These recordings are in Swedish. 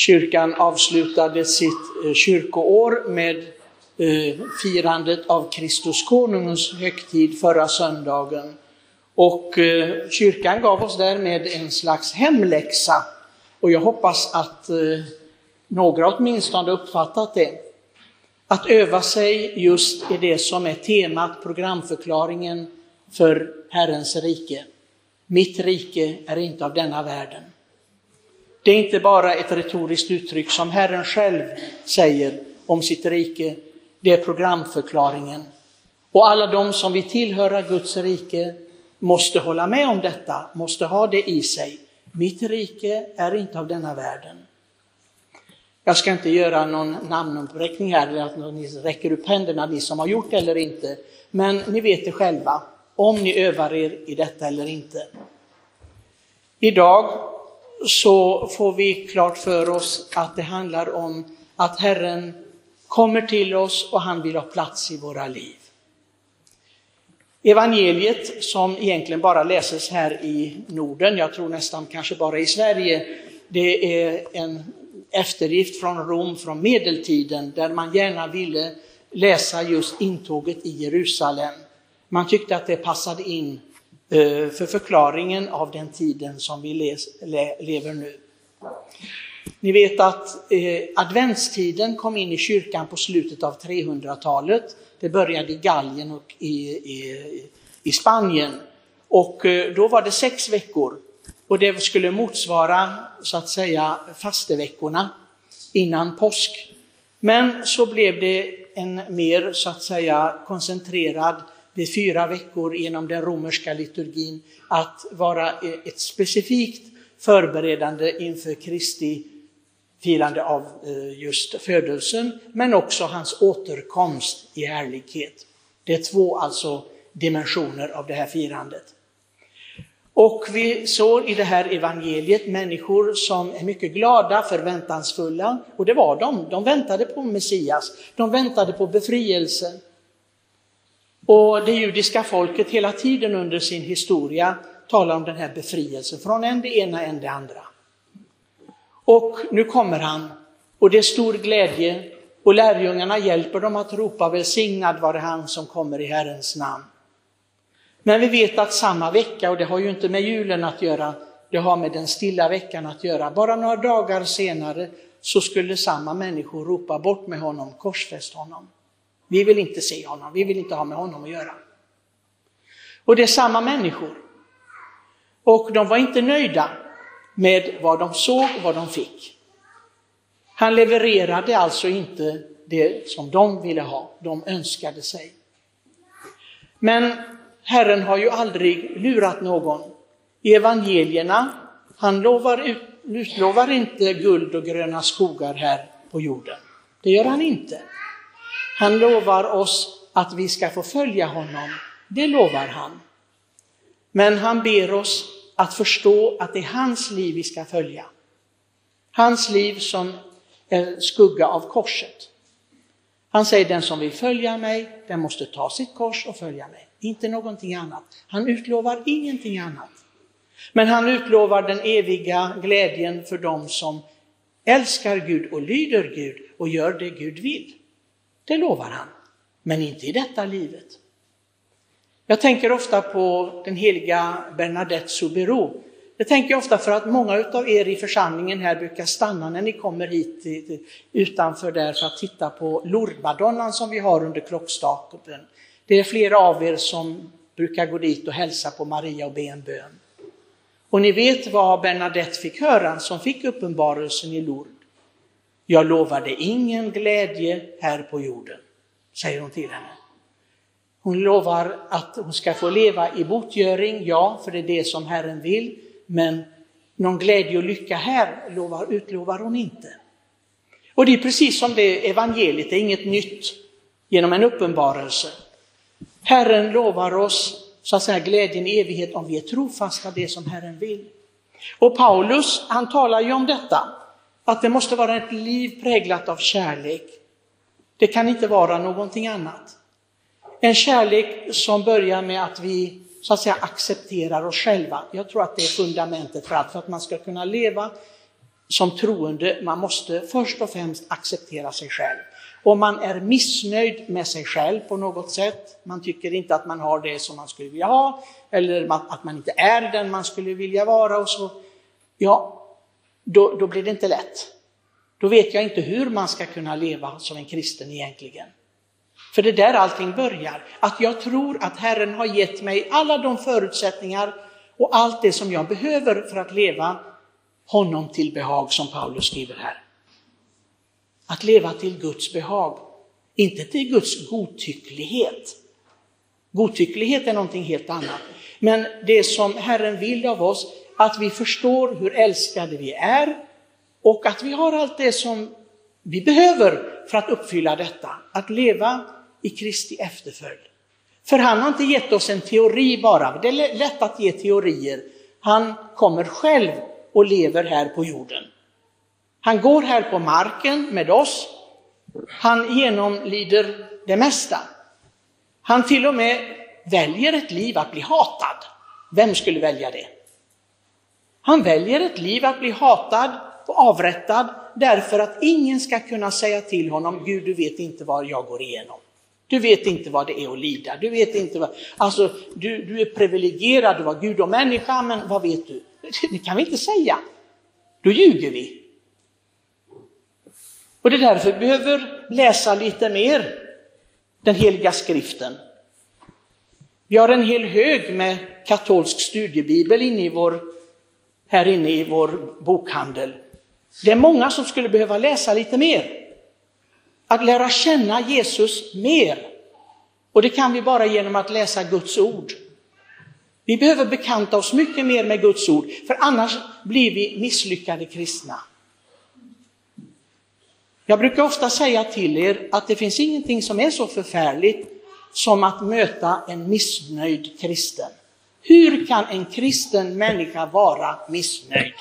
Kyrkan avslutade sitt eh, kyrkoår med eh, firandet av Kristus konungens högtid förra söndagen. Och eh, kyrkan gav oss därmed en slags hemläxa. Och jag hoppas att några åtminstone uppfattat det. Att öva sig just i det som är temat, programförklaringen för Herrens rike. Mitt rike är inte av denna världen. Det är inte bara ett retoriskt uttryck som Herren själv säger om sitt rike, det är programförklaringen. Och alla de som vill tillhöra Guds rike måste hålla med om detta, måste ha det i sig. Mitt rike är inte av denna världen. Jag ska inte göra någon namnuppräkning här, eller att ni räcker upp händerna, ni som har gjort det eller inte. Men ni vet det själva, om ni övar er i detta eller inte. Idag så får vi klart för oss att det handlar om att Herren kommer till oss och han vill ha plats i våra liv. Evangeliet som egentligen bara läses här i Norden, jag tror nästan kanske bara i Sverige, det är en eftergift från Rom från medeltiden där man gärna ville läsa just intåget i Jerusalem. Man tyckte att det passade in Eh, för förklaringen av den tiden som vi lever nu. Ni vet att eh, adventstiden kom in i kyrkan på slutet av 300-talet. Det började i Gallien och i, i, i Spanien. Och eh, då var det sex veckor och det skulle motsvara så att säga fasteveckorna innan påsk. Men så blev det en mer så att säga koncentrerad i fyra veckor genom den romerska liturgin att vara ett specifikt förberedande inför Kristi firande av eh, just födelsen, men också hans återkomst i härlighet. Det är två alltså dimensioner av det här firandet. Och vi såg i det här evangeliet människor som är mycket glada, förväntansfulla, och det var de. De väntade på Messias, de väntade på befrielsen. Och det judiska folket hela tiden under sin historia talar om den här befrielsen från en det ena, en det andra. Och nu kommer han och det är stor glädje och lärjungarna hjälper dem att ropa välsignad vare han som kommer i Herrens namn. Men vi vet att samma vecka, och det har ju inte med julen att göra, det har med den stilla veckan att göra, bara några dagar senare så skulle samma människor ropa bort med honom, korsfäst honom. Vi vill inte se honom, vi vill inte ha med honom att göra. Och det är samma människor. Och de var inte nöjda med vad de såg och vad de fick. Han levererade alltså inte det som de ville ha, de önskade sig. Men Herren har ju aldrig lurat någon. I evangelierna, han lovar, utlovar inte guld och gröna skogar här på jorden. Det gör han inte. Han lovar oss att vi ska få följa honom. Det lovar han. Men han ber oss att förstå att det är hans liv vi ska följa. Hans liv som är skugga av korset. Han säger den som vill följa mig, den måste ta sitt kors och följa mig. Inte någonting annat. Han utlovar ingenting annat. Men han utlovar den eviga glädjen för dem som älskar Gud och lyder Gud och gör det Gud vill. Det lovar han, men inte i detta livet. Jag tänker ofta på den heliga Bernadette Soubirous. Det tänker jag ofta för att många av er i församlingen här brukar stanna när ni kommer hit utanför där för att titta på Lourdesmadonnan som vi har under klockstaken. Det är flera av er som brukar gå dit och hälsa på Maria och be en bön. Och ni vet vad Bernadette fick höra som fick uppenbarelsen i Lourdes. Jag lovade ingen glädje här på jorden, säger hon till henne. Hon lovar att hon ska få leva i botgöring, ja, för det är det som Herren vill, men någon glädje och lycka här lovar, utlovar hon inte. Och det är precis som det evangeliet, det är inget nytt genom en uppenbarelse. Herren lovar oss så att säga glädjen i evighet om vi är trofasta det som Herren vill. Och Paulus, han talar ju om detta att det måste vara ett liv präglat av kärlek. Det kan inte vara någonting annat. En kärlek som börjar med att vi så att säga accepterar oss själva. Jag tror att det är fundamentet för allt, för att man ska kunna leva som troende, man måste först och främst acceptera sig själv. Om man är missnöjd med sig själv på något sätt, man tycker inte att man har det som man skulle vilja ha, eller att man inte är den man skulle vilja vara och så, ja, då, då blir det inte lätt. Då vet jag inte hur man ska kunna leva som en kristen egentligen. För det är där allting börjar, att jag tror att Herren har gett mig alla de förutsättningar och allt det som jag behöver för att leva honom till behag, som Paulus skriver här. Att leva till Guds behag, inte till Guds godtycklighet. Godtycklighet är någonting helt annat. Men det som Herren vill av oss, att vi förstår hur älskade vi är och att vi har allt det som vi behöver för att uppfylla detta, att leva i Kristi efterföljd. För han har inte gett oss en teori bara, det är lätt att ge teorier. Han kommer själv och lever här på jorden. Han går här på marken med oss. Han genomlider det mesta. Han till och med väljer ett liv att bli hatad. Vem skulle välja det? Han väljer ett liv att bli hatad och avrättad därför att ingen ska kunna säga till honom, Gud du vet inte vad jag går igenom. Du vet inte vad det är att lida. Du vet inte vad, alltså du, du är privilegierad, du var Gud och människa, men vad vet du? Det kan vi inte säga. Då ljuger vi. Och det är därför vi behöver läsa lite mer den heliga skriften. Vi har en hel hög med katolsk studiebibel inne i vår, här inne i vår bokhandel. Det är många som skulle behöva läsa lite mer. Att lära känna Jesus mer. Och det kan vi bara genom att läsa Guds ord. Vi behöver bekanta oss mycket mer med Guds ord, för annars blir vi misslyckade kristna. Jag brukar ofta säga till er att det finns ingenting som är så förfärligt som att möta en missnöjd kristen. Hur kan en kristen människa vara missnöjd?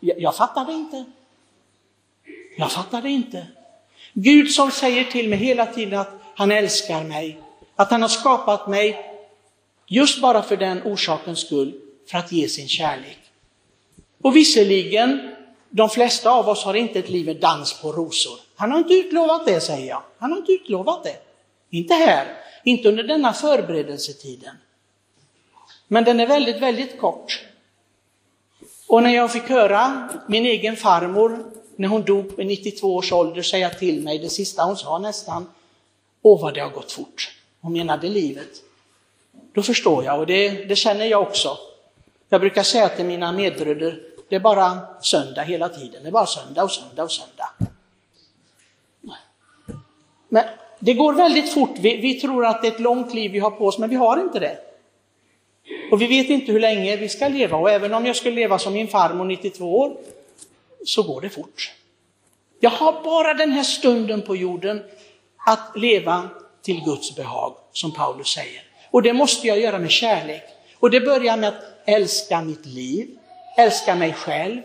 Jag, jag fattar det inte. Jag fattar det inte. Gud som säger till mig hela tiden att han älskar mig, att han har skapat mig just bara för den orsakens skull, för att ge sin kärlek. Och visserligen, de flesta av oss har inte ett liv med dans på rosor. Han har inte utlovat det, säger jag. Han har inte utlovat det. Inte här, inte under denna förberedelsetiden. Men den är väldigt, väldigt kort. Och när jag fick höra min egen farmor, när hon dog vid 92 års ålder, säga till mig, det sista hon sa nästan, åh vad det har gått fort. Hon menade livet. Då förstår jag och det, det känner jag också. Jag brukar säga till mina medbröder, det är bara söndag hela tiden. Det är bara söndag och söndag och söndag. Men det går väldigt fort. Vi, vi, tror att det är ett långt liv vi har på oss, men vi har inte det. Och vi vet inte hur länge vi ska leva. Och även om jag skulle leva som min farmor 92 år, så går det fort. Jag har bara den här stunden på jorden att leva till Guds behag, som Paulus säger. Och det måste jag göra med kärlek. Och det börjar med att älska mitt liv, älska mig själv,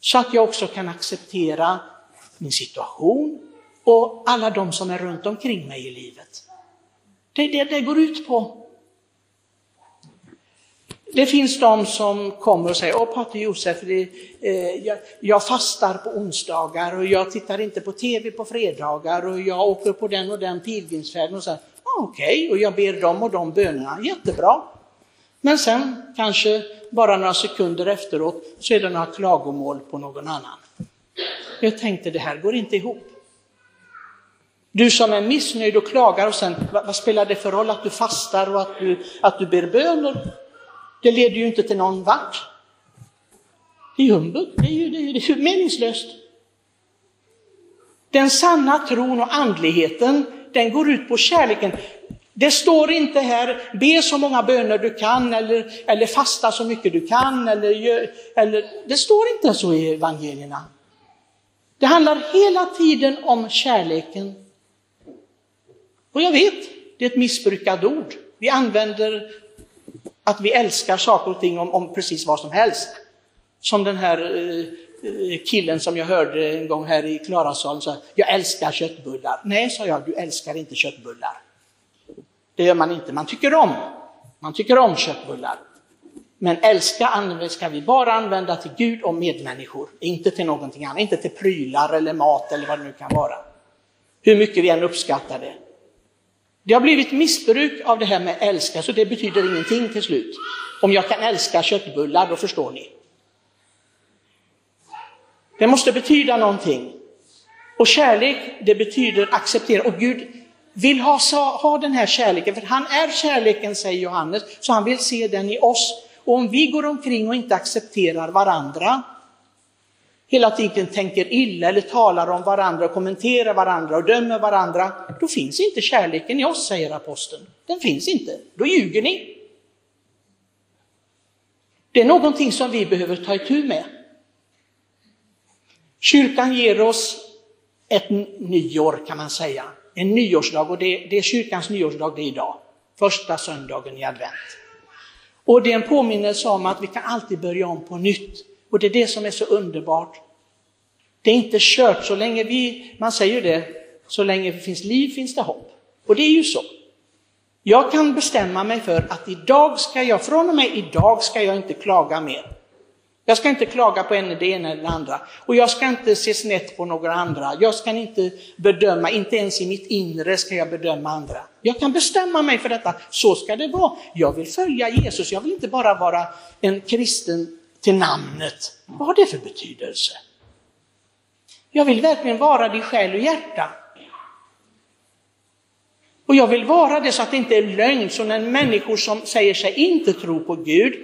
så att jag också kan acceptera min situation och alla de som är runt omkring mig i livet. Det är det det går ut på. Det finns de som kommer och säger, åh Pater Josef, det, eh, jag, jag, fastar på onsdagar och jag tittar inte på tv på fredagar och jag åker på den och den pilgrimsfärden och så. Okej, okay, och jag ber dem och de bönerna, jättebra. Men sen, kanske bara några sekunder efteråt, så är det några klagomål på någon annan. Jag tänkte, det här går inte ihop. Du som är missnöjd och klagar och sen, vad, vad spelar det för roll att du fastar och att du, att du ber böner? Det leder ju inte till någon vart. Det är humbug, det är ju, det är ju, det är ju meningslöst. Den sanna tron och andligheten, den går ut på kärleken. Det står inte här, be så många böner du kan eller, eller fasta så mycket du kan. Eller, eller, det står inte så i evangelierna. Det handlar hela tiden om kärleken. Och jag vet, det är ett missbrukat ord. Vi använder att vi älskar saker och ting om, om precis vad som helst. Som den här eh, eh killen som jag hörde en gång här i Klarasalen sa, jag älskar köttbullar. Nej, sa jag, du älskar inte köttbullar. Det gör man inte, man tycker om. Man tycker om köttbullar. Men älska ska vi bara använda till Gud och medmänniskor, inte till någonting annat, inte till prylar eller mat eller vad det nu kan vara. Hur mycket vi än uppskattar det. Det har blivit missbruk av det här med älska, så det betyder ingenting till slut. Om jag kan älska köttbullar, då förstår ni. Det måste betyda någonting. Och kärlek, det betyder acceptera. Och Gud vill ha, ha den här kärleken, för han är kärleken, säger Johannes, så han vill se den i oss. Och om vi går omkring och inte accepterar varandra, hela tiden tänker illa eller talar om varandra kommenterar varandra och dömer varandra, då finns inte kärleken i oss, säger aposteln. Den finns inte. Då ljuger ni. Det är någonting som vi behöver ta itu med. Kyrkan ger oss ett nyår kan man säga, en nyårsdag och det, det är kyrkans nyårsdag det är idag, första söndagen i advent. Och det är en påminnelse om att vi kan alltid börja om på nytt. Och det är det som är så underbart. Det är inte kört så länge vi, man säger det, så länge det finns liv finns det hopp. Och det är ju så. Jag kan bestämma mig för att idag ska jag, från och med idag ska jag inte klaga mer. Jag ska inte klaga på en det ena eller det andra. Och jag ska inte se snett på några andra. Jag ska inte bedöma, inte ens i mitt inre ska jag bedöma andra. Jag kan bestämma mig för detta, så ska det vara. Jag vill följa Jesus, jag vill inte bara vara en kristen till namnet. Vad har det för betydelse? Jag vill verkligen vara det i själ och hjärta. Och jag vill vara det så att det inte är lögn, så när människor som säger sig inte tro på Gud,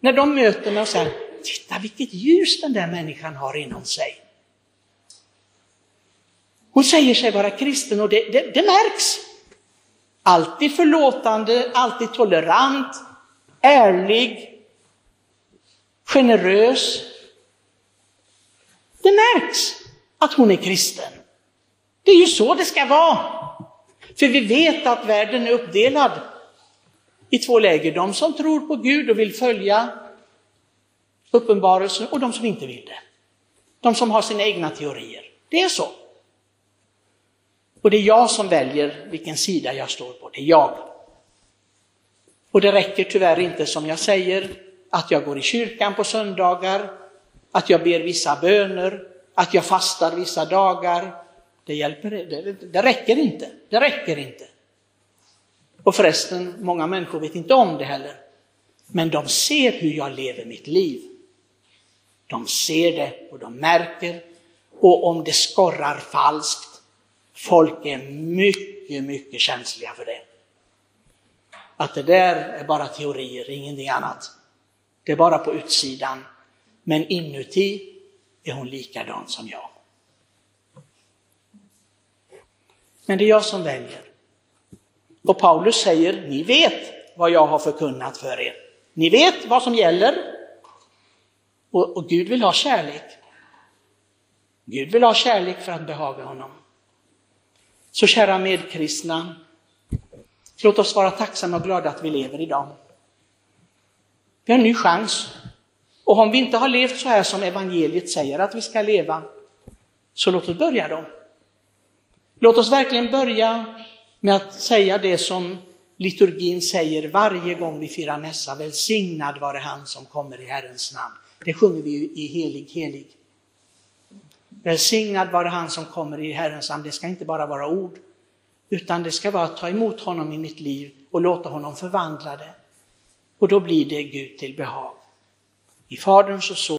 när de möter mig och säger titta vilket ljus den där människan har inom sig. Hon säger sig vara kristen och det, det, det märks. Alltid förlåtande, alltid tolerant, ärlig, generös. Det märks att hon är kristen. Det är ju så det ska vara. För vi vet att världen är uppdelad i två läger. De som tror på Gud och vill följa uppenbarelsen och de som inte vill det. De som har sina egna teorier. Det är så. Och det är jag som väljer vilken sida jag står på. Det är jag. Och det räcker tyvärr inte som jag säger att jag går i kyrkan på söndagar, att jag ber vissa böner, att jag fastar vissa dagar. Det, hjälper, det, det räcker inte. Det räcker inte. Och förresten, många människor vet inte om det heller. Men de ser hur jag lever mitt liv. De ser det och de märker. Och om det skorrar falskt, folk är mycket, mycket känsliga för det. Att det där är bara teorier, ingenting annat. Det är bara på utsidan. Men inuti är hon likadan som jag. Men det är jag som väljer. Och Paulus säger, ni vet vad jag har förkunnat för er. Ni vet vad som gäller. Och, och Gud vill ha kärlek. Gud vill ha kärlek för att behaga honom. Så kära medkristna, låt oss vara tacksamma och glada att vi lever idag. Vi har en ny chans. Och om vi inte har levt så här som evangeliet säger att vi ska leva, så låt oss börja då. Låt oss verkligen börja med att säga det som liturgin säger varje gång vi firar mässa. Välsignad vare han som kommer i Herrens namn. Det sjunger vi ju i helig, helig. Välsignad vare han som kommer i Herrens namn. Det ska inte bara vara ord, utan det ska vara att ta emot honom i mitt liv och låta honom förvandla det. Och då blir det Gud till behag. I Faderns och Sonens